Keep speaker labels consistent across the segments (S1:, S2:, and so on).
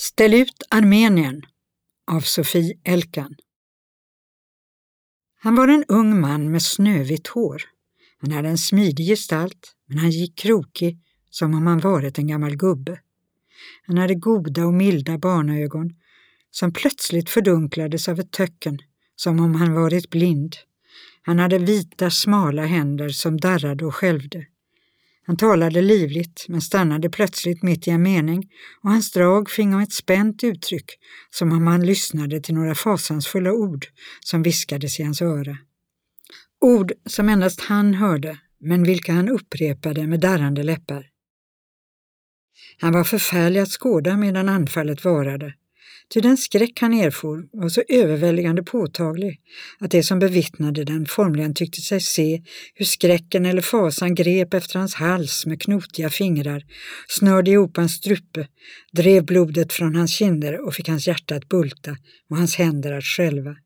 S1: Ställ ut Armenien av Sofie Elkan Han var en ung man med snövitt hår. Han hade en smidig gestalt, men han gick krokig som om han varit en gammal gubbe. Han hade goda och milda barnaögon som plötsligt fördunklades av ett töcken, som om han varit blind. Han hade vita smala händer som darrade och skälvde. Han talade livligt men stannade plötsligt mitt i en mening och hans drag fingo ett spänt uttryck som om han lyssnade till några fasansfulla ord som viskades i hans öra. Ord som endast han hörde men vilka han upprepade med darrande läppar. Han var förfärlig att skåda medan anfallet varade Ty den skräck han erfor var så överväldigande påtaglig att de som bevittnade den formligen tyckte sig se hur skräcken eller fasan grep efter hans hals med knotiga fingrar, snörde ihop hans strupe, drev blodet från hans kinder och fick hans hjärta att bulta och hans händer att skälva.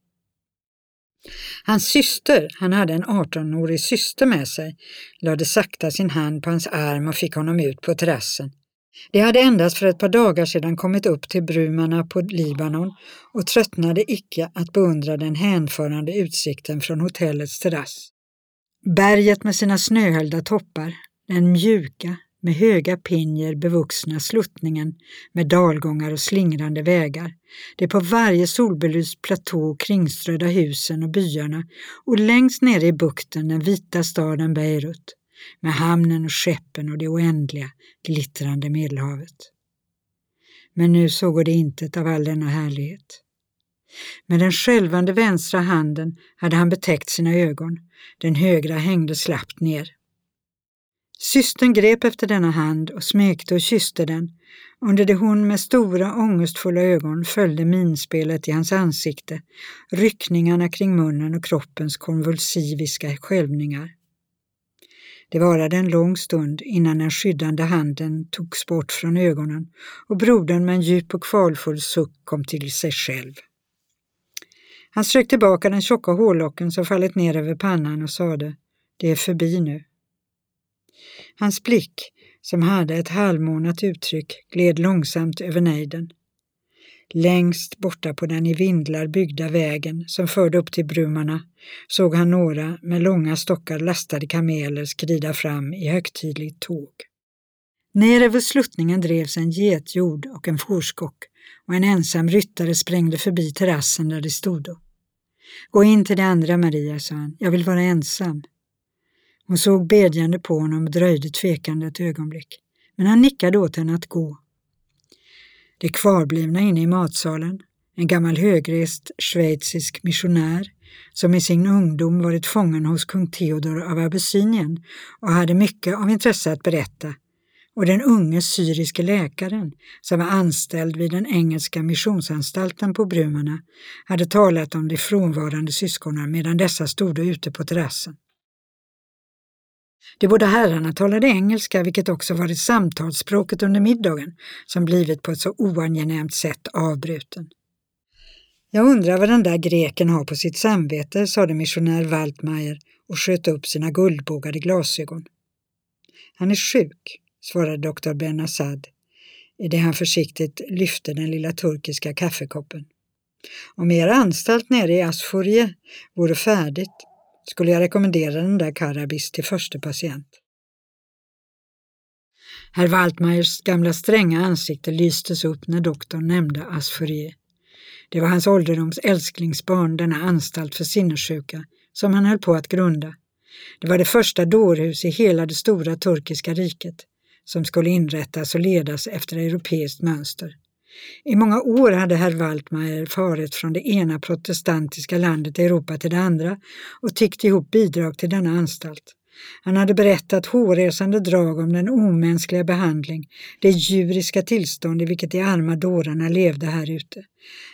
S1: Hans syster, han hade en 18-årig syster med sig, lade sakta sin hand på hans arm och fick honom ut på terrassen. De hade endast för ett par dagar sedan kommit upp till brumarna på Libanon och tröttnade icke att beundra den hänförande utsikten från hotellets terrass. Berget med sina snöhöljda toppar, den mjuka, med höga pinjer bevuxna sluttningen med dalgångar och slingrande vägar, de på varje solbelyst platå kringströdda husen och byarna och längst nere i bukten den vita staden Beirut med hamnen och skeppen och det oändliga, glittrande Medelhavet. Men nu såg det intet av all denna härlighet. Med den skälvande vänstra handen hade han betäckt sina ögon, den högra hängde slappt ner. Systern grep efter denna hand och smekte och kysste den, under det hon med stora ångestfulla ögon följde minspelet i hans ansikte, ryckningarna kring munnen och kroppens konvulsiviska skälvningar. Det varade en lång stund innan den skyddande handen togs bort från ögonen och brodern med en djup och kvalfull suck kom till sig själv. Han strök tillbaka den tjocka hårlocken som fallit ner över pannan och sade Det är förbi nu. Hans blick, som hade ett halvmånat uttryck, gled långsamt över nejden. Längst borta på den i vindlar byggda vägen som förde upp till brumarna såg han några med långa stockar lastade kameler skrida fram i högtidligt tåg. Ner över sluttningen drevs en getjord och en fårskock och en ensam ryttare sprängde förbi terrassen där de stod. Gå in till de andra, Maria, sa han. Jag vill vara ensam. Hon såg bedjande på honom och dröjde tvekande ett ögonblick. Men han nickade åt henne att gå de kvarblivna inne i matsalen, en gammal högrest schweizisk missionär som i sin ungdom varit fången hos kung Theodor av Abessinien och hade mycket av intresse att berätta, och den unge syriske läkaren som var anställd vid den engelska missionsanstalten på Brumarna hade talat om de frånvarande syskonen medan dessa stod ute på terrassen. De båda herrarna talade engelska, vilket också varit samtalsspråket under middagen, som blivit på ett så oangenämt sätt avbruten. Jag undrar vad den där greken har på sitt samvete, sade missionär Waldmeier och sköt upp sina guldbågade glasögon. Han är sjuk, svarade doktor Ben-Assad i det han försiktigt lyfte den lilla turkiska kaffekoppen. Om er anstalt nere i Asforie vore färdigt skulle jag rekommendera den där Karabis till första patient. Herr Waltmeiers gamla stränga ansikte lystes upp när doktorn nämnde Asforie. Det var hans ålderdoms älsklingsbarn, denna anstalt för sinnessjuka, som han höll på att grunda. Det var det första dårhus i hela det stora turkiska riket som skulle inrättas och ledas efter europeiskt mönster. I många år hade herr Waldmeier farit från det ena protestantiska landet i Europa till det andra och tiggt ihop bidrag till denna anstalt. Han hade berättat hårresande drag om den omänskliga behandling, det djuriska tillstånd i vilket de arma dårarna levde här ute.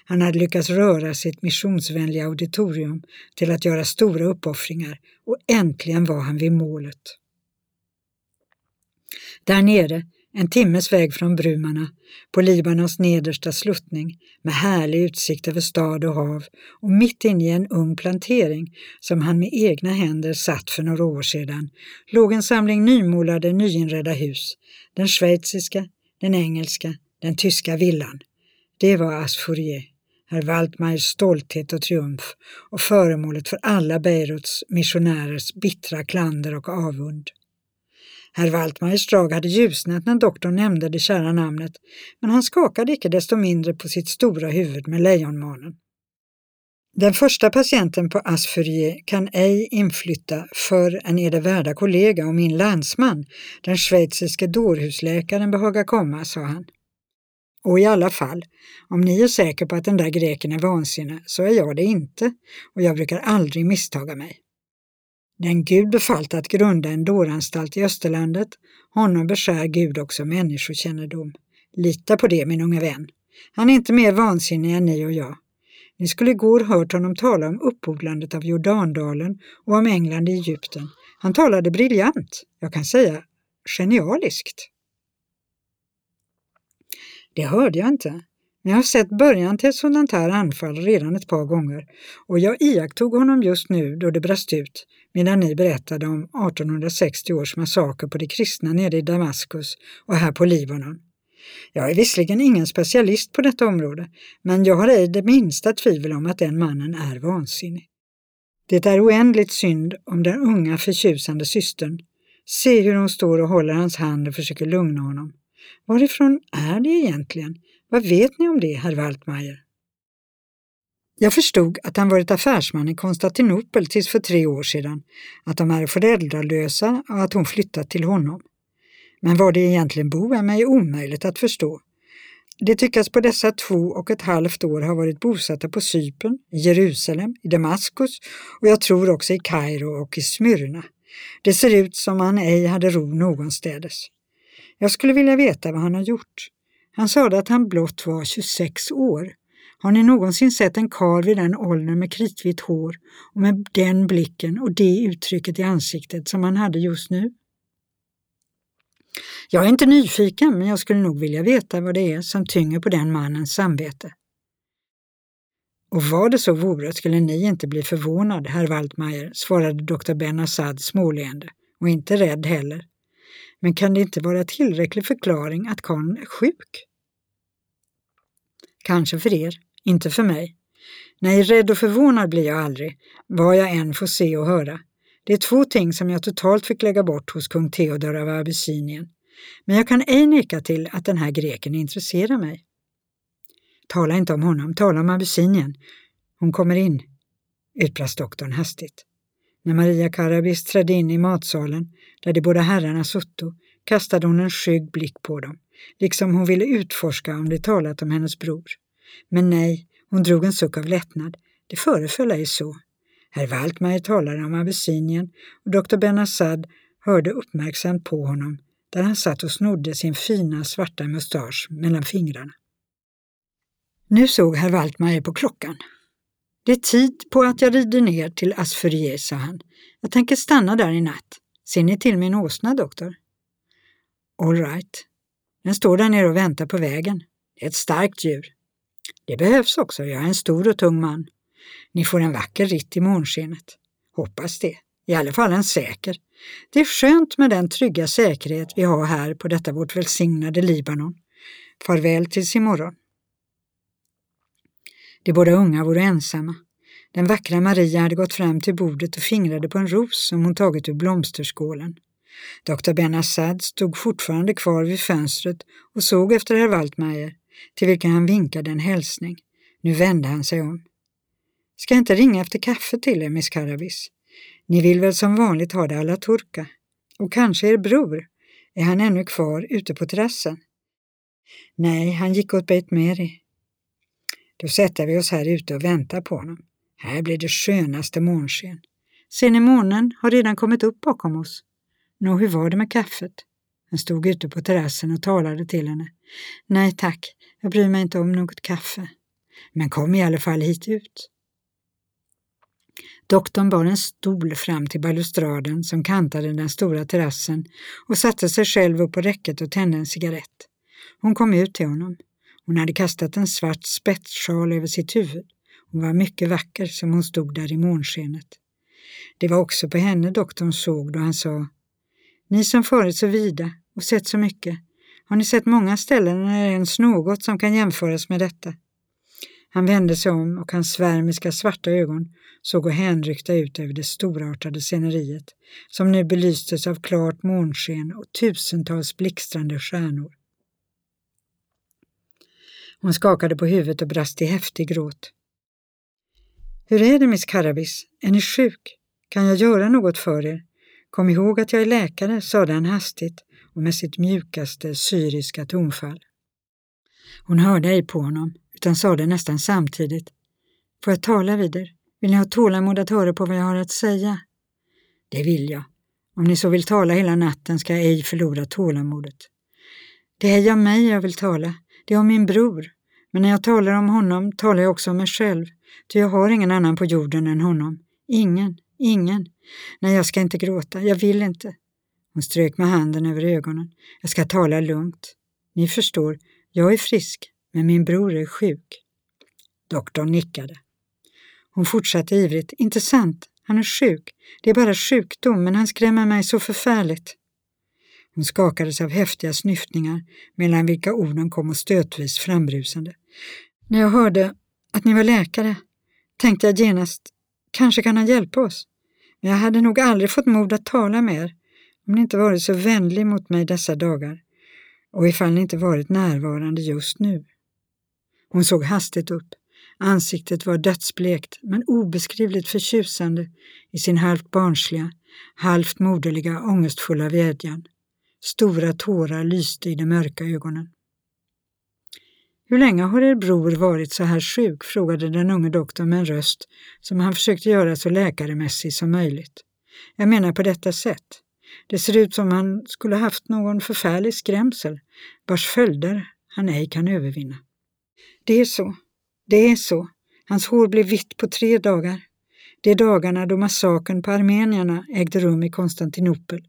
S1: Han hade lyckats röra sitt missionsvänliga auditorium till att göra stora uppoffringar och äntligen var han vid målet. Där nere en timmes väg från Brumarna, på Libanons nedersta sluttning med härlig utsikt över stad och hav och mitt inne i en ung plantering som han med egna händer satt för några år sedan, låg en samling nymålade, nyinredda hus. Den schweiziska, den engelska, den tyska villan. Det var Asfourier, herr Waldmeirs stolthet och triumf och föremålet för alla Beiruts missionärers bittra klander och avund. Herr Waldmeirs drag hade ljusnat när doktorn nämnde det kära namnet, men han skakade icke desto mindre på sitt stora huvud med lejonmanen. Den första patienten på Asfurie kan ej inflytta för en värda kollega och min landsman, den schweiziske dårhusläkaren, behagar komma, sa han. Och i alla fall, om ni är säker på att den där greken är vansinne så är jag det inte och jag brukar aldrig misstaga mig. Den Gud befallt att grunda en dåranstalt i Österlandet, honom beskär Gud också människokännedom. Lita på det min unge vän. Han är inte mer vansinnig än ni och jag. Ni skulle igår hört honom tala om uppodlandet av Jordandalen och om England i Egypten. Han talade briljant, jag kan säga genialiskt. Det hörde jag inte, men jag har sett början till ett sådant här anfall redan ett par gånger och jag iakttog honom just nu då det brast ut medan ni berättade om 1860 års massaker på de kristna nere i Damaskus och här på Libanon. Jag är visserligen ingen specialist på detta område, men jag har ej det minsta tvivel om att den mannen är vansinnig. Det är oändligt synd om den unga förtjusande systern. Se hur hon står och håller hans hand och försöker lugna honom. Varifrån är det egentligen? Vad vet ni om det, herr Waltmeier? Jag förstod att han varit affärsman i Konstantinopel tills för tre år sedan, att de är föräldralösa och att hon flyttat till honom. Men var det egentligen bor är mig omöjligt att förstå. Det tyckas på dessa två och ett halvt år ha varit bosatta på Cypern, i Jerusalem, i Damaskus och jag tror också i Kairo och i Smyrna. Det ser ut som han ej hade ro någonstädes. Jag skulle vilja veta vad han har gjort. Han sade att han blott var 26 år. Har ni någonsin sett en karl vid den åldern med kritvitt hår och med den blicken och det uttrycket i ansiktet som han hade just nu? Jag är inte nyfiken, men jag skulle nog vilja veta vad det är som tynger på den mannens samvete. Och vad det så vore skulle ni inte bli förvånad, herr Waldmeier, svarade doktor Ben Assad småleende, och inte rädd heller. Men kan det inte vara tillräcklig förklaring att karln är sjuk? Kanske för er, inte för mig. Nej, rädd och förvånad blir jag aldrig, vad jag än får se och höra. Det är två ting som jag totalt fick lägga bort hos kung Theodor av Abyssinien. Men jag kan ej neka till att den här greken intresserar mig. Tala inte om honom, tala om Abyssinien. Hon kommer in, utbrast doktorn hastigt. När Maria Karabis trädde in i matsalen, där de båda herrarna sutto, kastade hon en skygg blick på dem, liksom hon ville utforska om de talat om hennes bror. Men nej, hon drog en suck av lättnad. Det föreföll ej så. Herr Waltmeier talade om Abessinien och doktor Ben Assad hörde uppmärksamt på honom där han satt och snodde sin fina svarta mustasch mellan fingrarna. Nu såg herr Waltmeier på klockan. Det är tid på att jag rider ner till Asfurier, sa han. Jag tänker stanna där i natt. Ser ni till min åsna, doktor? All right. Den står där nere och väntar på vägen. Det är ett starkt djur. Det behövs också, jag är en stor och tung man. Ni får en vacker ritt i månskenet. Hoppas det. I alla fall en säker. Det är skönt med den trygga säkerhet vi har här på detta vårt välsignade Libanon. Farväl tills imorgon. De båda unga vore ensamma. Den vackra Maria hade gått fram till bordet och fingrade på en ros som hon tagit ur blomsterskålen. Dr. Ben Assad stod fortfarande kvar vid fönstret och såg efter herr Waldmeier till vilken han vinkade en hälsning. Nu vände han sig om. Ska jag inte ringa efter kaffe till er, Miss Karabis? Ni vill väl som vanligt ha det alla turka? Och kanske er bror? Är han ännu kvar ute på terrassen? Nej, han gick åt Beit Meri. Då sätter vi oss här ute och väntar på honom. Här blir det skönaste månsken. Ser ni månen har redan kommit upp bakom oss. Nå, hur var det med kaffet? Han stod ute på terrassen och talade till henne. Nej tack, jag bryr mig inte om något kaffe. Men kom i alla fall hit ut. Doktorn bar en stol fram till balustraden som kantade den stora terrassen och satte sig själv upp på räcket och tände en cigarett. Hon kom ut till honom. Hon hade kastat en svart spetssjal över sitt huvud. Hon var mycket vacker som hon stod där i månskenet. Det var också på henne doktorn såg då han sa ni som farit så vida och sett så mycket, Har ni sett många ställen när det ens något som kan jämföras med detta? Han vände sig om och hans svärmiska svarta ögon såg hänryckta ut över det storartade sceneriet som nu belystes av klart månsken och tusentals blixtrande stjärnor. Hon skakade på huvudet och brast i häftig gråt. Hur är det, Miss Carabis? Är ni sjuk? Kan jag göra något för er? Kom ihåg att jag är läkare, sade han hastigt och med sitt mjukaste syriska tonfall. Hon hörde ej på honom, utan sade nästan samtidigt. Får jag tala vid er? Vill ni ha tålamod att höra på vad jag har att säga? Det vill jag. Om ni så vill tala hela natten ska jag ej förlora tålamodet. Det är ej om mig jag vill tala, det är om min bror. Men när jag talar om honom talar jag också om mig själv, ty jag har ingen annan på jorden än honom. Ingen, ingen. Nej, jag ska inte gråta, jag vill inte. Hon strök med handen över ögonen. Jag ska tala lugnt. Ni förstår, jag är frisk, men min bror är sjuk. Doktorn nickade. Hon fortsatte ivrigt. Inte sant, han är sjuk. Det är bara sjukdom, men han skrämmer mig så förfärligt. Hon skakades av häftiga snyftningar mellan vilka orden kom och stötvis frambrusande. När jag hörde att ni var läkare tänkte jag genast, kanske kan han hjälpa oss. Men jag hade nog aldrig fått mod att tala med er om ni inte varit så vänlig mot mig dessa dagar och ifall ni inte varit närvarande just nu. Hon såg hastigt upp. Ansiktet var dödsblekt men obeskrivligt förtjusande i sin halvt barnsliga, halvt moderliga, ångestfulla vädjan. Stora tårar lyste i de mörka ögonen. Hur länge har er bror varit så här sjuk? frågade den unge doktorn med en röst som han försökte göra så läkaremässig som möjligt. Jag menar på detta sätt. Det ser ut som han skulle haft någon förfärlig skrämsel vars följder han ej kan övervinna. Det är så. Det är så. Hans hår blev vitt på tre dagar. De dagarna då massakern på armenierna ägde rum i Konstantinopel.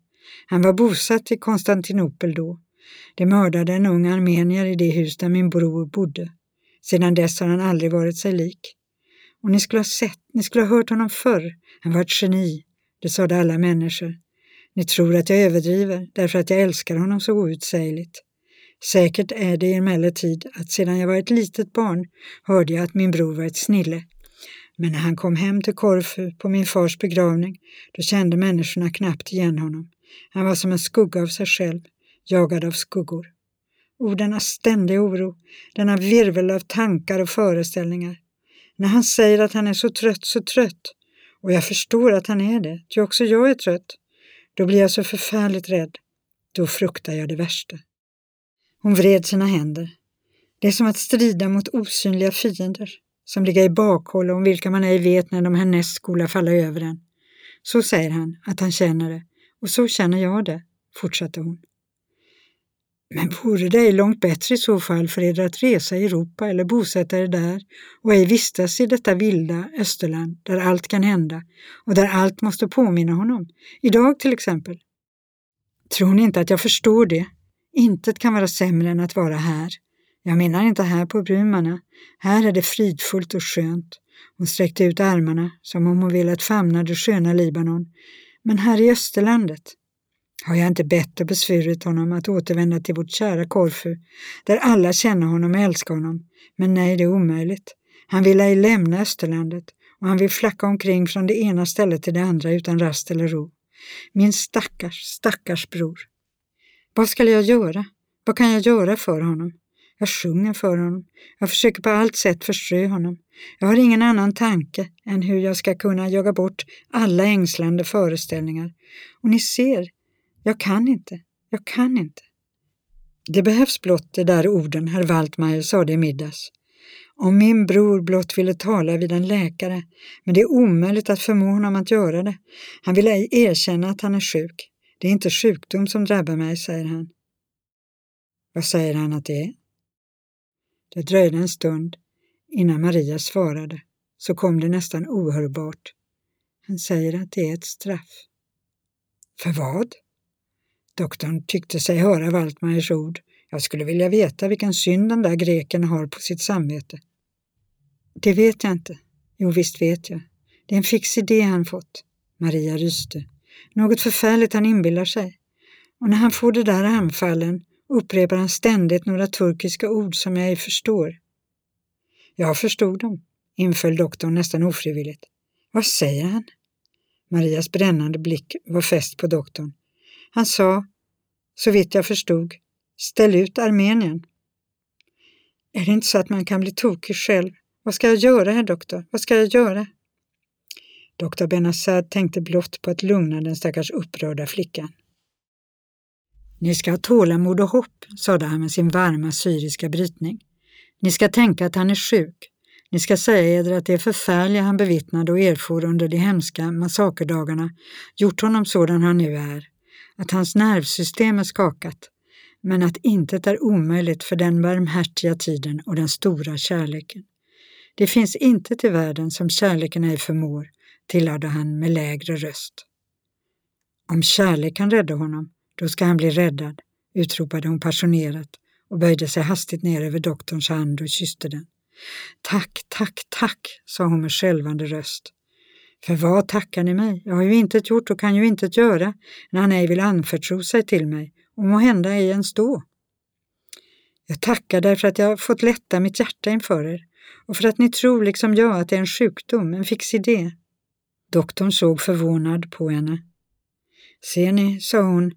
S1: Han var bosatt i Konstantinopel då. De mördade en ung armenier i det hus där min bror bodde. Sedan dess har han aldrig varit sig lik. Och ni skulle ha sett, ni skulle ha hört honom förr. Han var ett geni, det sade alla människor. Ni tror att jag överdriver därför att jag älskar honom så outsägligt. Säkert är det emellertid att sedan jag var ett litet barn hörde jag att min bror var ett snille. Men när han kom hem till Korfu på min fars begravning, då kände människorna knappt igen honom. Han var som en skugga av sig själv, jagad av skuggor. O, denna ständiga oro, denna virvel av tankar och föreställningar. När han säger att han är så trött, så trött, och jag förstår att han är det, ty också jag är trött, då blir jag så förfärligt rädd. Då fruktar jag det värsta. Hon vred sina händer. Det är som att strida mot osynliga fiender som ligger i bakhåll och om vilka man ej vet när de härnäst skola falla över en. Så säger han att han känner det och så känner jag det, fortsatte hon. Men vore det ej långt bättre i så fall för er att resa i Europa eller bosätta er där och ej vistas i detta vilda Österland där allt kan hända och där allt måste påminna honom. Idag till exempel. Tror ni inte att jag förstår det? Intet kan vara sämre än att vara här. Jag menar inte här på Brumarna. Här är det fridfullt och skönt. Hon sträckte ut armarna som om hon velat famna det sköna Libanon. Men här i Österlandet har jag inte bett och besvurit honom att återvända till vårt kära Korfu, där alla känner honom och älskar honom. Men nej, det är omöjligt. Han vill ej lämna Österlandet och han vill flacka omkring från det ena stället till det andra utan rast eller ro. Min stackars, stackars bror. Vad ska jag göra? Vad kan jag göra för honom? Jag sjunger för honom. Jag försöker på allt sätt förströ honom. Jag har ingen annan tanke än hur jag ska kunna jaga bort alla ängslande föreställningar. Och ni ser, jag kan inte. Jag kan inte. Det behövs blott de där orden herr Waltmeier sade i middags. Om min bror blott ville tala vid en läkare, men det är omöjligt att förmå honom att göra det. Han vill ej erkänna att han är sjuk. Det är inte sjukdom som drabbar mig, säger han. Vad säger han att det är? Det dröjde en stund innan Maria svarade, så kom det nästan ohörbart. Han säger att det är ett straff. För vad? Doktorn tyckte sig höra Waltmeiers ord. Jag skulle vilja veta vilken synd den där greken har på sitt samvete. Det vet jag inte. Jo, visst vet jag. Det är en fix idé han fått. Maria ryste. Något förfärligt han inbillar sig. Och när han får det där anfallen upprepar han ständigt några turkiska ord som jag ej förstår. Jag förstod dem, inföll doktorn nästan ofrivilligt. Vad säger han? Marias brännande blick var fäst på doktorn. Han sa, så vitt jag förstod, ställ ut Armenien. Är det inte så att man kan bli tokig själv? Vad ska jag göra, herr doktor? Vad ska jag göra? Doktor Benazad tänkte blott på att lugna den stackars upprörda flickan. Ni ska ha tålamod och hopp, sade han med sin varma syriska brytning. Ni ska tänka att han är sjuk. Ni ska säga eder att det förfärliga han bevittnade och erfor under de hemska massakerdagarna gjort honom sådan han nu är, att hans nervsystem är skakat, men att intet är omöjligt för den barmhärtiga tiden och den stora kärleken. Det finns intet i världen som kärleken ej förmår, tillade han med lägre röst. Om kärlek kan rädda honom, då ska han bli räddad, utropade hon passionerat och böjde sig hastigt ner över doktorns hand och kysste den. Tack, tack, tack, sa hon med skälvande röst. För vad tackar ni mig? Jag har ju intet gjort och kan ju intet göra när han ej vill anförtro sig till mig och må hända ej ens då. Jag tackar därför att jag fått lätta mitt hjärta inför er och för att ni tror liksom jag att det är en sjukdom, en fix idé. Doktorn såg förvånad på henne. Ser ni, sa hon,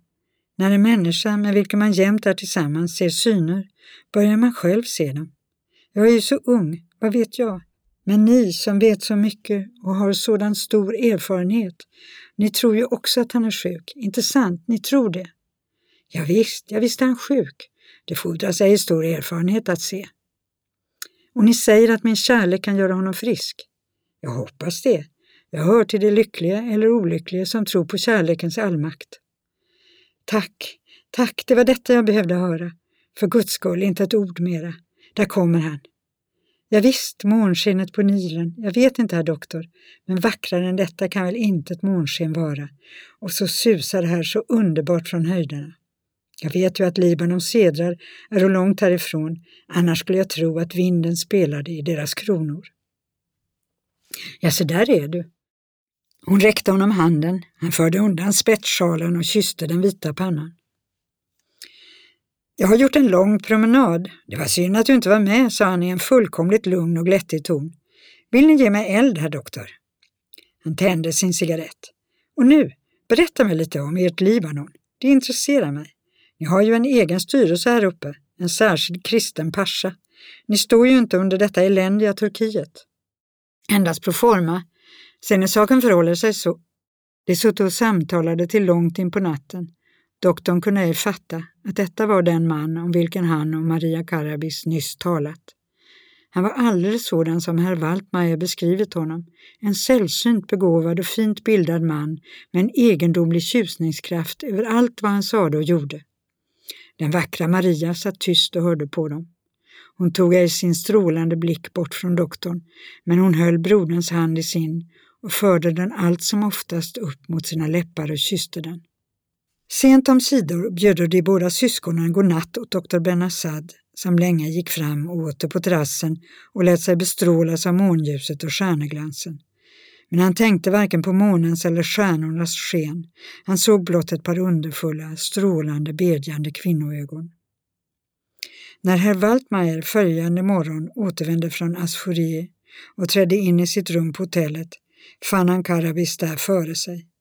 S1: när en människa med vilken man jämt är tillsammans ser syner börjar man själv se dem. Jag är ju så ung, vad vet jag? Men ni som vet så mycket och har sådan stor erfarenhet, ni tror ju också att han är sjuk, inte sant? Ni tror det? Ja, visst, jag visste han sjuk. Det fordras ej stor erfarenhet att se. Och ni säger att min kärlek kan göra honom frisk? Jag hoppas det. Jag hör till de lyckliga eller olyckliga som tror på kärlekens allmakt. Tack, tack, det var detta jag behövde höra. För guds skull, inte ett ord mera. Där kommer han. Ja, visst, månskenet på Nilen. Jag vet inte, herr doktor, men vackrare än detta kan väl inte ett månsken vara. Och så susar det här så underbart från höjderna. Jag vet ju att Libanons sedrar är långt härifrån, annars skulle jag tro att vinden spelade i deras kronor. Ja, så där är du. Hon räckte honom handen, han förde undan spetssjalen och kysste den vita pannan. Jag har gjort en lång promenad. Det var synd att du inte var med, sa han i en fullkomligt lugn och glättig ton. Vill ni ge mig eld, herr doktor? Han tände sin cigarett. Och nu, berätta mig lite om ert Libanon. Det intresserar mig. Ni har ju en egen styrelse här uppe, en särskild kristen pascha. Ni står ju inte under detta eländiga Turkiet. Endast pro forma. Sen när saken förhåller sig så. De satt och samtalade till långt in på natten. Doktorn kunde ej fatta att detta var den man om vilken han och Maria Karabis nyss talat. Han var alldeles sådan som herr Waltmeier beskrivit honom, en sällsynt begåvad och fint bildad man med en egendomlig tjusningskraft över allt vad han sade och gjorde. Den vackra Maria satt tyst och hörde på dem. Hon tog ej sin strålande blick bort från doktorn, men hon höll broderns hand i sin och förde den allt som oftast upp mot sina läppar och kysste den. Sent om sidor bjöd de båda syskonen godnatt åt doktor Benazad som länge gick fram och åter på terrassen och lät sig bestrålas av månljuset och stjärneglansen. Men han tänkte varken på månens eller stjärnornas sken. Han såg blott ett par underfulla, strålande, bedjande kvinnoögon. När herr Waltmeier följande morgon återvände från Asfurie och trädde in i sitt rum på hotellet fann han Karabis där före sig.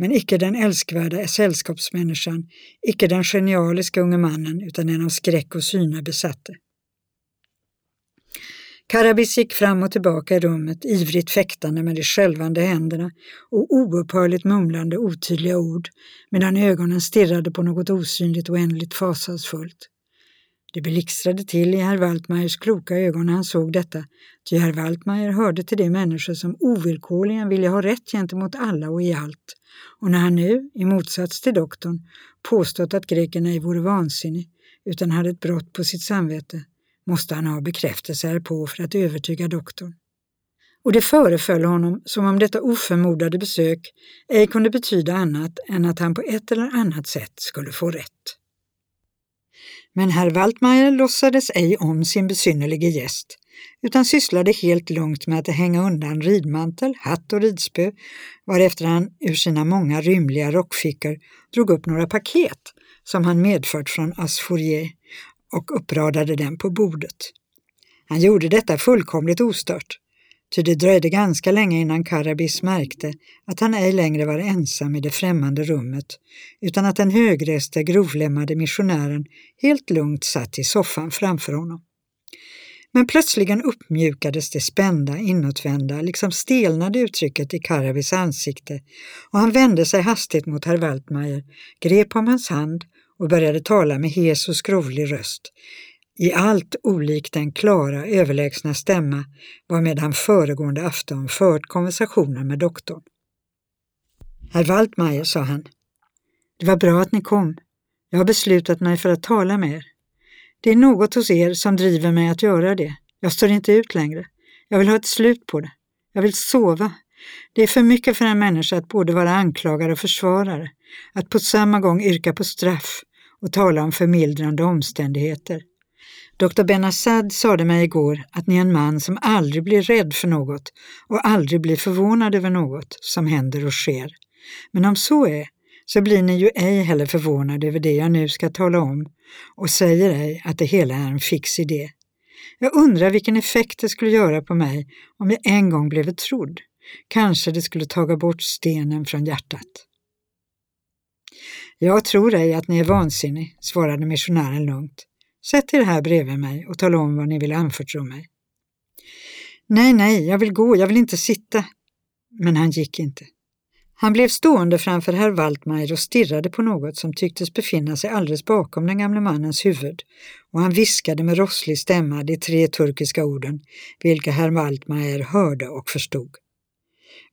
S1: Men icke den älskvärda sällskapsmänniskan, icke den genialiska unge mannen, utan en av skräck och syne besatte. Karabis gick fram och tillbaka i rummet, ivrigt fäktande med de skälvande händerna och oupphörligt mumlande otydliga ord, medan ögonen stirrade på något osynligt och oändligt fasansfullt. Det blixtrade till i herr Waltmeiers kloka ögon när han såg detta, ty herr Waltmeier hörde till de människor som ovillkorligen ville ha rätt gentemot alla och i allt. Och när han nu, i motsats till doktorn, påstått att greken ej vore vansinnig, utan hade ett brott på sitt samvete, måste han ha bekräftelse härpå för att övertyga doktorn. Och det föreföll honom som om detta oförmodade besök ej kunde betyda annat än att han på ett eller annat sätt skulle få rätt. Men herr Waltmeier låtsades ej om sin besynnerlige gäst, utan sysslade helt lugnt med att hänga undan ridmantel, hatt och ridspö, varefter han ur sina många rymliga rockfickor drog upp några paket som han medfört från Asfourier och uppradade dem på bordet. Han gjorde detta fullkomligt ostört, ty det dröjde ganska länge innan Karabis märkte att han ej längre var ensam i det främmande rummet, utan att den högreste, grovlemmade missionären helt lugnt satt i soffan framför honom. Men plötsligen uppmjukades det spända, inåtvända, liksom stelnade uttrycket i Karabis ansikte och han vände sig hastigt mot herr Waltmeier, grep om hans hand och började tala med hes och skrovlig röst, i allt olikt den klara, överlägsna stämma varmed han föregående afton fört konversationen med doktorn. Herr Waltmeier, sa han, det var bra att ni kom. Jag har beslutat mig för att tala med er. Det är något hos er som driver mig att göra det. Jag står inte ut längre. Jag vill ha ett slut på det. Jag vill sova. Det är för mycket för en människa att både vara anklagare och försvarare, att på samma gång yrka på straff och tala om förmildrande omständigheter. Dr Benassad sade mig igår att ni är en man som aldrig blir rädd för något och aldrig blir förvånad över något som händer och sker. Men om så är, så blir ni ju ej heller förvånade över det jag nu ska tala om och säger ej att det hela är en fix idé. Jag undrar vilken effekt det skulle göra på mig om jag en gång blev trodd. Kanske det skulle taga bort stenen från hjärtat. Jag tror ej att ni är vansinnig, svarade missionären lugnt. Sätt er här bredvid mig och tala om vad ni vill anförtro mig. Nej, nej, jag vill gå, jag vill inte sitta. Men han gick inte. Han blev stående framför herr Waldmeier och stirrade på något som tycktes befinna sig alldeles bakom den gamle mannens huvud och han viskade med rosslig stämma de tre turkiska orden, vilka herr Waldmeier hörde och förstod.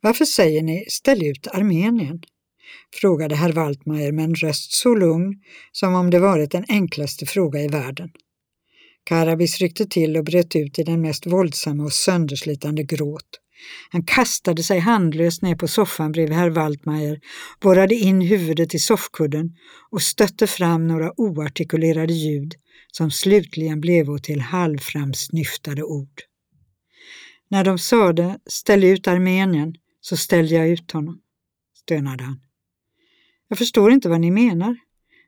S1: Varför säger ni ställ ut Armenien? Frågade herr Waldmeier med en röst så lugn som om det varit den enklaste fråga i världen. Karabis ryckte till och bröt ut i den mest våldsamma och sönderslitande gråt. Han kastade sig handlöst ner på soffan bredvid herr Waldmeier, borrade in huvudet i soffkudden och stötte fram några oartikulerade ljud som slutligen blev till halvframsnyftade ord. När de sade ”ställ ut Armenien” så ställde jag ut honom, stönade han. Jag förstår inte vad ni menar.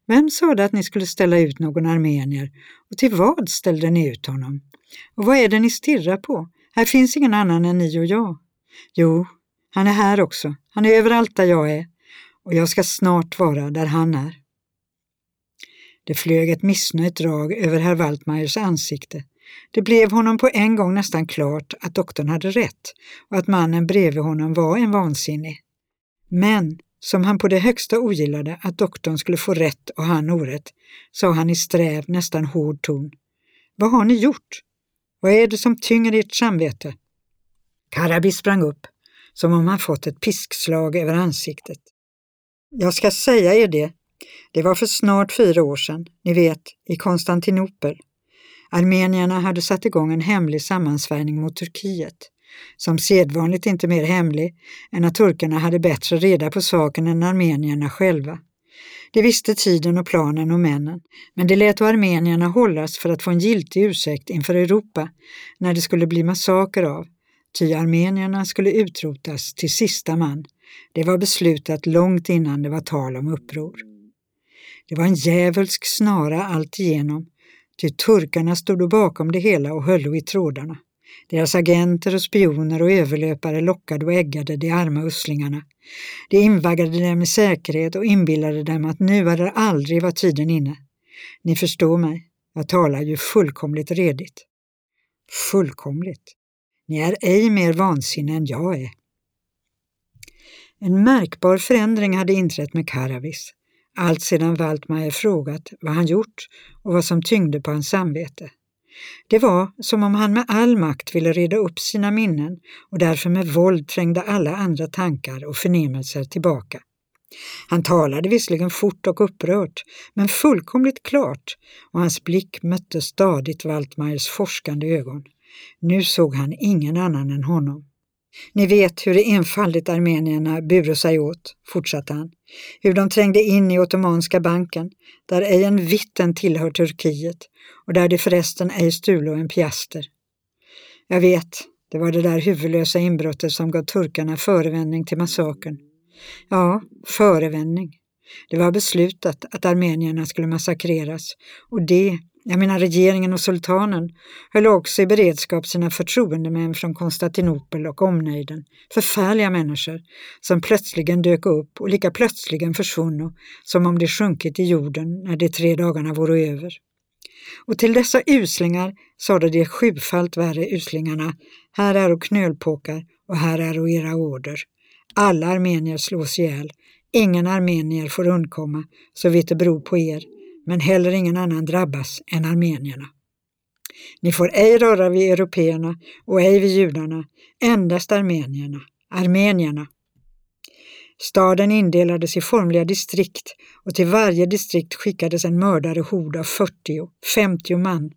S1: Vem sade att ni skulle ställa ut någon armenier och till vad ställde ni ut honom? Och vad är det ni stirrar på? Här finns ingen annan än ni och jag. Jo, han är här också. Han är överallt där jag är och jag ska snart vara där han är. Det flög ett missnöjt drag över herr Waltmeiers ansikte. Det blev honom på en gång nästan klart att doktorn hade rätt och att mannen bredvid honom var en vansinnig. Men som han på det högsta ogillade att doktorn skulle få rätt och han orätt, sa han i sträv, nästan hård ton. Vad har ni gjort? Vad är det som tynger ert samvete? Karabi sprang upp, som om han fått ett piskslag över ansiktet. Jag ska säga er det. Det var för snart fyra år sedan, ni vet, i Konstantinopel. Armenierna hade satt igång en hemlig sammansvärjning mot Turkiet som sedvanligt inte mer hemlig än att turkarna hade bättre reda på saken än armenierna själva. De visste tiden och planen och männen, men de lät armenierna hållas för att få en giltig ursäkt inför Europa när det skulle bli massaker av, ty armenierna skulle utrotas till sista man. Det var beslutat långt innan det var tal om uppror. Det var en djävulsk snara alltigenom, ty turkarna stod bakom det hela och höll i trådarna. Deras agenter och spioner och överlöpare lockade och äggade de arma uslingarna. De invaggade dem i säkerhet och inbillade dem att nu eller aldrig var tiden inne. Ni förstår mig, jag talar ju fullkomligt redigt. Fullkomligt. Ni är ej mer vansinne än jag är. En märkbar förändring hade inträtt med Karavis, allt sedan Waltmeier frågat vad han gjort och vad som tyngde på hans samvete. Det var som om han med all makt ville reda upp sina minnen och därför med våld trängde alla andra tankar och förnimmelser tillbaka. Han talade visserligen fort och upprört, men fullkomligt klart och hans blick mötte stadigt Waltmeiers forskande ögon. Nu såg han ingen annan än honom. Ni vet hur enfaldigt armenierna buro sig åt, fortsatte han. Hur de trängde in i Ottomanska banken, där ej en vitten tillhör Turkiet och där de förresten ej stulo en piaster. Jag vet, det var det där huvudlösa inbrottet som gav turkarna förevändning till massakern. Ja, förevändning. Det var beslutat att armenierna skulle massakreras och det, jag menar regeringen och sultanen, höll också i beredskap sina förtroendemän från Konstantinopel och omnejden. Förfärliga människor som plötsligen dök upp och lika plötsligen försvunno som om de sjunkit i jorden när de tre dagarna vore över. Och till dessa uslingar sade de sjufalt värre uslingarna, här är och knölpåkar och här är och era order. Alla armenier slås ihjäl, ingen armenier får undkomma, så vitt det beror på er, men heller ingen annan drabbas än armenierna. Ni får ej röra vid européerna och ej vid judarna, endast armenierna, armenierna. Staden indelades i formliga distrikt och till varje distrikt skickades en mördare hord av 40-50 man.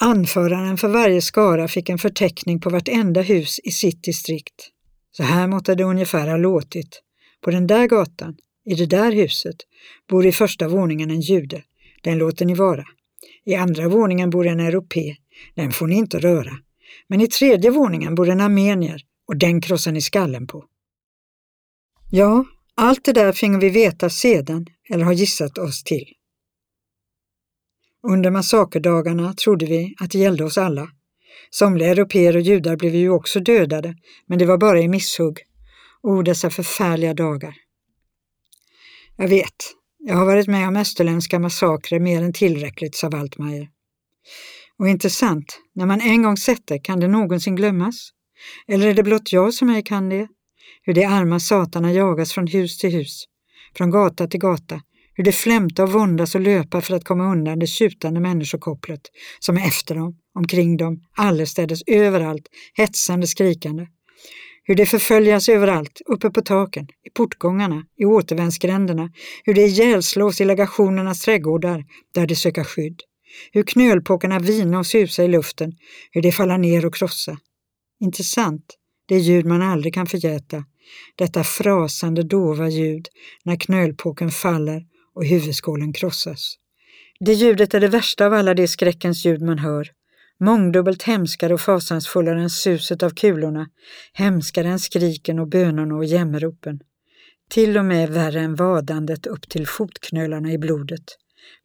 S1: Anföraren för varje skara fick en förteckning på vartenda hus i sitt distrikt. Så här måtte det ungefär ha låtit. På den där gatan, i det där huset, bor i första våningen en jude. Den låter ni vara. I andra våningen bor en europé. Den får ni inte röra. Men i tredje våningen bor en armenier och den krossar ni skallen på. Ja, allt det där finge vi veta sedan eller har gissat oss till. Under massakerdagarna trodde vi att det gällde oss alla. Somliga europeer och judar blev ju också dödade, men det var bara i misshugg. O, dessa förfärliga dagar. Jag vet, jag har varit med om österländska massakrer mer än tillräckligt, sa Waltmeier. Och inte sant, när man en gång sett det, kan det någonsin glömmas? Eller är det blott jag som ej kan det? Hur de arma satarna jagas från hus till hus, från gata till gata, hur de flämtar och våndas och löpa för att komma undan det tjutande människokopplet som är efter dem, omkring dem, allestädes, överallt, hetsande, skrikande. Hur de förföljas överallt, uppe på taken, i portgångarna, i återvändsgränderna, hur de ihjälslås i legationernas trädgårdar där de söker skydd. Hur knölpåkarna vina och susa i luften, hur de faller ner och krossa. Intressant, det ljud man aldrig kan förgäta, detta frasande dova ljud när knölpåken faller och huvudskålen krossas. Det ljudet är det värsta av alla de skräckens ljud man hör. Mångdubbelt hemskare och fasansfullare än suset av kulorna, hemskare än skriken och bönorna och jämmeropen. Till och med värre än vadandet upp till fotknölarna i blodet,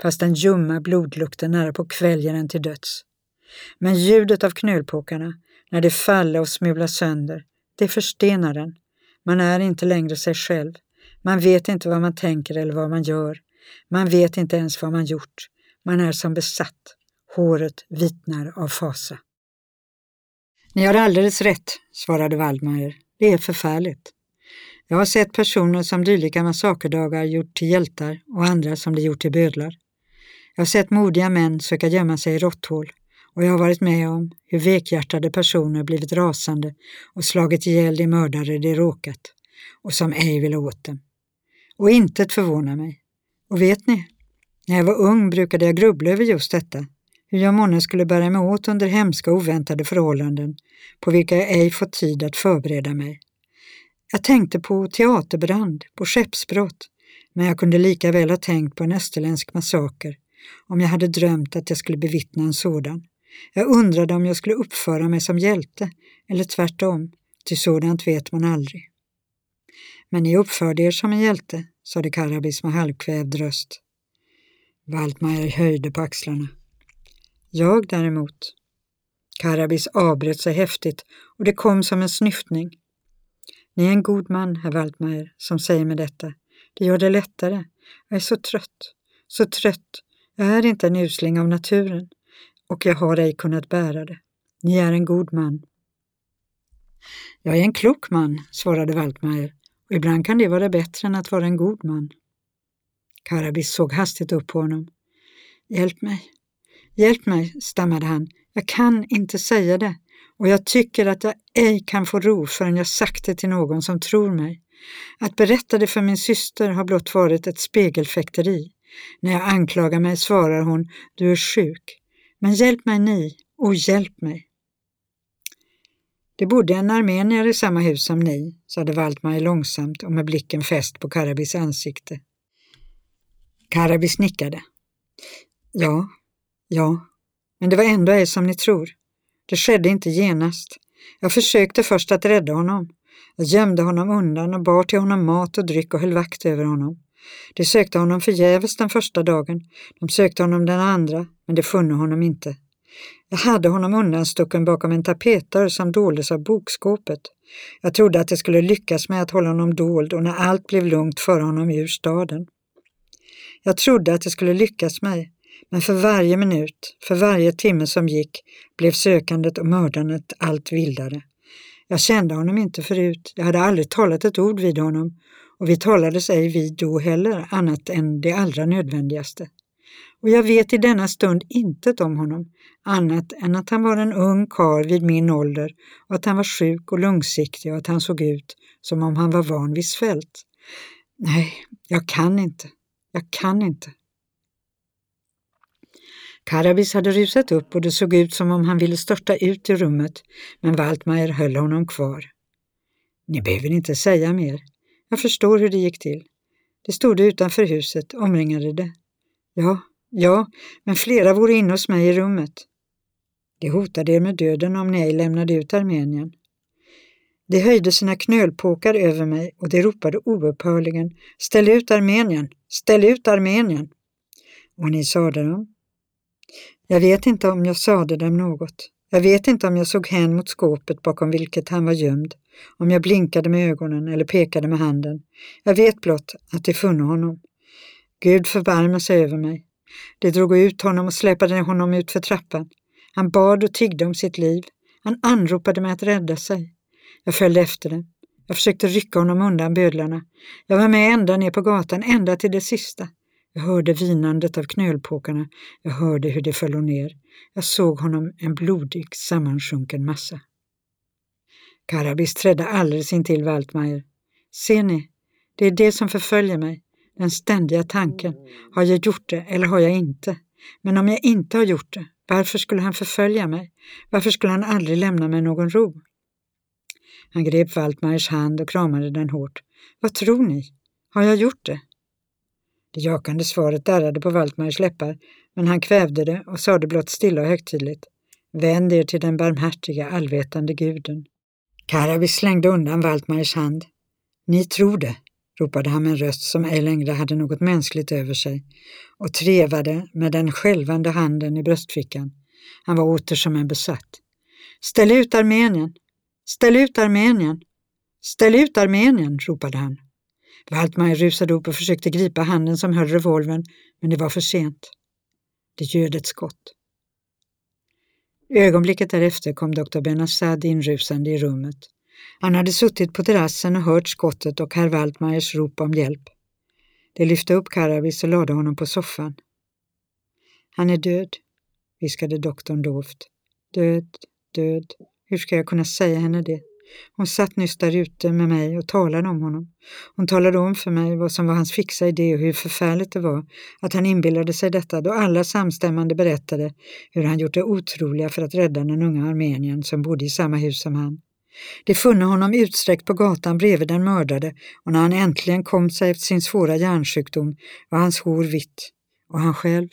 S1: fast den ljumma blodlukten nära på kväljer en till döds. Men ljudet av knölpåkarna, när de faller och smular sönder, det förstenar den. Man är inte längre sig själv. Man vet inte vad man tänker eller vad man gör. Man vet inte ens vad man gjort. Man är som besatt. Håret vitnar av fasa. Ni har alldeles rätt, svarade Waldmeier. Det är förfärligt. Jag har sett personer som dylika massakerdagar gjort till hjältar och andra som de gjort till bödlar. Jag har sett modiga män söka gömma sig i råtthål och jag har varit med om hur vekhjärtade personer blivit rasande och slagit ihjäl de mördare de råkat och som ej vill åt dem. Och intet förvånar mig. Och vet ni, när jag var ung brukade jag grubbla över just detta, hur jag månne skulle bära mig åt under hemska oväntade förhållanden på vilka jag ej fått tid att förbereda mig. Jag tänkte på teaterbrand, på skeppsbrott, men jag kunde lika väl ha tänkt på en österländsk massaker om jag hade drömt att jag skulle bevittna en sådan. Jag undrade om jag skulle uppföra mig som hjälte eller tvärtom, till sådant vet man aldrig. Men ni uppförde er som en hjälte, sade Karabis med halvkvävd röst. Waldmeier höjde på axlarna. Jag däremot. Karabis avbröt sig häftigt och det kom som en snyftning. Ni är en god man, herr Waltmeier, som säger mig detta. Det gör det lättare. Jag är så trött, så trött. Jag är inte en usling av naturen och jag har ej kunnat bära det. Ni är en god man. Jag är en klok man, svarade Waltmeier, och ibland kan det vara bättre än att vara en god man. Karabis såg hastigt upp på honom. Hjälp mig, hjälp mig, stammade han. Jag kan inte säga det och jag tycker att jag ej kan få ro förrän jag sagt det till någon som tror mig. Att berätta det för min syster har blott varit ett spegelfäkteri. När jag anklagar mig svarar hon, du är sjuk. Men hjälp mig ni, och hjälp mig. Det bodde en armenier i samma hus som ni, sade Waldmar långsamt och med blicken fäst på Karabis ansikte. Karabis nickade. Ja, ja, men det var ändå ej som ni tror. Det skedde inte genast. Jag försökte först att rädda honom. Jag gömde honom undan och bar till honom mat och dryck och höll vakt över honom. De sökte honom förgäves den första dagen. De sökte honom den andra, men de funne honom inte. Jag hade honom undanstucken bakom en tapetdörr som doldes av bokskåpet. Jag trodde att det skulle lyckas med att hålla honom dold och när allt blev lugnt föra honom ur staden. Jag trodde att det skulle lyckas mig, men för varje minut, för varje timme som gick, blev sökandet och mördandet allt vildare. Jag kände honom inte förut, jag hade aldrig talat ett ord vid honom och vi talades ej vid då heller annat än det allra nödvändigaste. Och jag vet i denna stund intet om honom, annat än att han var en ung karl vid min ålder och att han var sjuk och långsiktig och att han såg ut som om han var van vid svält. Nej, jag kan inte. Jag kan inte. Karabis hade rusat upp och det såg ut som om han ville störta ut i rummet, men Waltmeier höll honom kvar. Ni behöver inte säga mer. Jag förstår hur det gick till. Det stod utanför huset, omringade det. Ja, ja, men flera vore inne hos mig i rummet. De hotade er med döden om ni ej lämnade ut Armenien. De höjde sina knölpåkar över mig och de ropade oupphörligen Ställ ut Armenien! Ställ ut Armenien! Och ni sade dem? Jag vet inte om jag sade dem något. Jag vet inte om jag såg hän mot skåpet bakom vilket han var gömd, om jag blinkade med ögonen eller pekade med handen. Jag vet blott att de funne honom. Gud förbarmade sig över mig. De drog ut honom och släpade honom ut för trappan. Han bad och tiggde om sitt liv. Han anropade mig att rädda sig. Jag följde efter dem. Jag försökte rycka honom undan bödlarna. Jag var med ända ner på gatan, ända till det sista. Jag hörde vinandet av knölpåkarna. Jag hörde hur de föll ner. Jag såg honom en blodig, sammansjunken massa. Karabis trädde alldeles intill Waltmeier. Ser ni? Det är det som förföljer mig. Den ständiga tanken. Har jag gjort det eller har jag inte? Men om jag inte har gjort det, varför skulle han förfölja mig? Varför skulle han aldrig lämna mig någon ro? Han grep Waltmeiers hand och kramade den hårt. Vad tror ni? Har jag gjort det? Det jakande svaret darrade på Waltmeiers läppar, men han kvävde det och sade blott stilla och högtidligt. Vänd er till den barmhärtiga, allvetande guden. Karavis slängde undan Waltmeiers hand. Ni tror det, ropade han med en röst som ej längre hade något mänskligt över sig och trevade med den skälvande handen i bröstfickan. Han var åter som en besatt. Ställ ut Armenien! Ställ ut Armenien! Ställ ut Armenien! ropade han. Waldmeier rusade upp och försökte gripa handen som höll revolvern, men det var för sent. Det ljöd ett skott. Ögonblicket därefter kom doktor Benassad inrusande i rummet. Han hade suttit på terrassen och hört skottet och herr Waldmeiers rop om hjälp. De lyfte upp Karavis och lade honom på soffan. Han är död, viskade doktorn dovt. Död, död. Hur ska jag kunna säga henne det? Hon satt nyss där ute med mig och talade om honom. Hon talade om för mig vad som var hans fixa idé och hur förfärligt det var att han inbillade sig detta då alla samstämmande berättade hur han gjort det otroliga för att rädda den unga armenien som bodde i samma hus som han. De funne honom utsträckt på gatan bredvid den mördade och när han äntligen kom sig efter sin svåra hjärnsjukdom var hans hår vitt och han själv.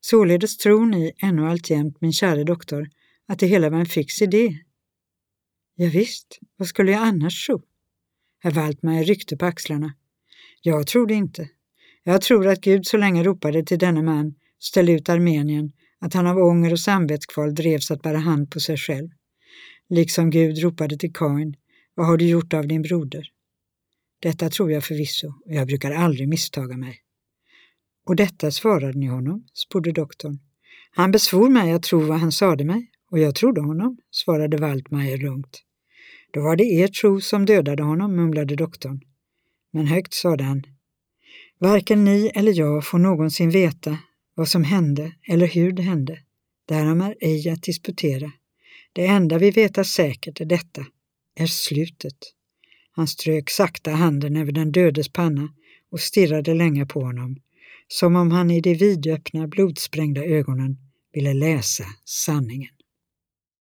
S1: Således tror ni ännu alltjämt, min käre doktor, att det hela var en fix idé? Ja, visst, vad skulle jag annars tro? Herr Waltmeier ryckte på axlarna. Jag tror det inte. Jag tror att Gud så länge ropade till denne man, ställ ut Armenien, att han av ånger och samvetskval drevs att bära hand på sig själv. Liksom Gud ropade till Kain, vad har du gjort av din broder? Detta tror jag förvisso, och jag brukar aldrig misstaga mig. Och detta svarade ni honom, sporde doktorn. Han besvor mig att tro vad han sade mig, och jag trodde honom, svarade Waldmeier lugnt. Då var det er tro som dödade honom, mumlade doktorn. Men högt sade han. Varken ni eller jag får någonsin veta vad som hände eller hur det hände. Därom är ej att disputera. Det enda vi veta säkert är detta, är slutet. Han strök sakta handen över den dödes panna och stirrade länge på honom, som om han i de vidöppna, blodsprängda ögonen ville läsa sanningen.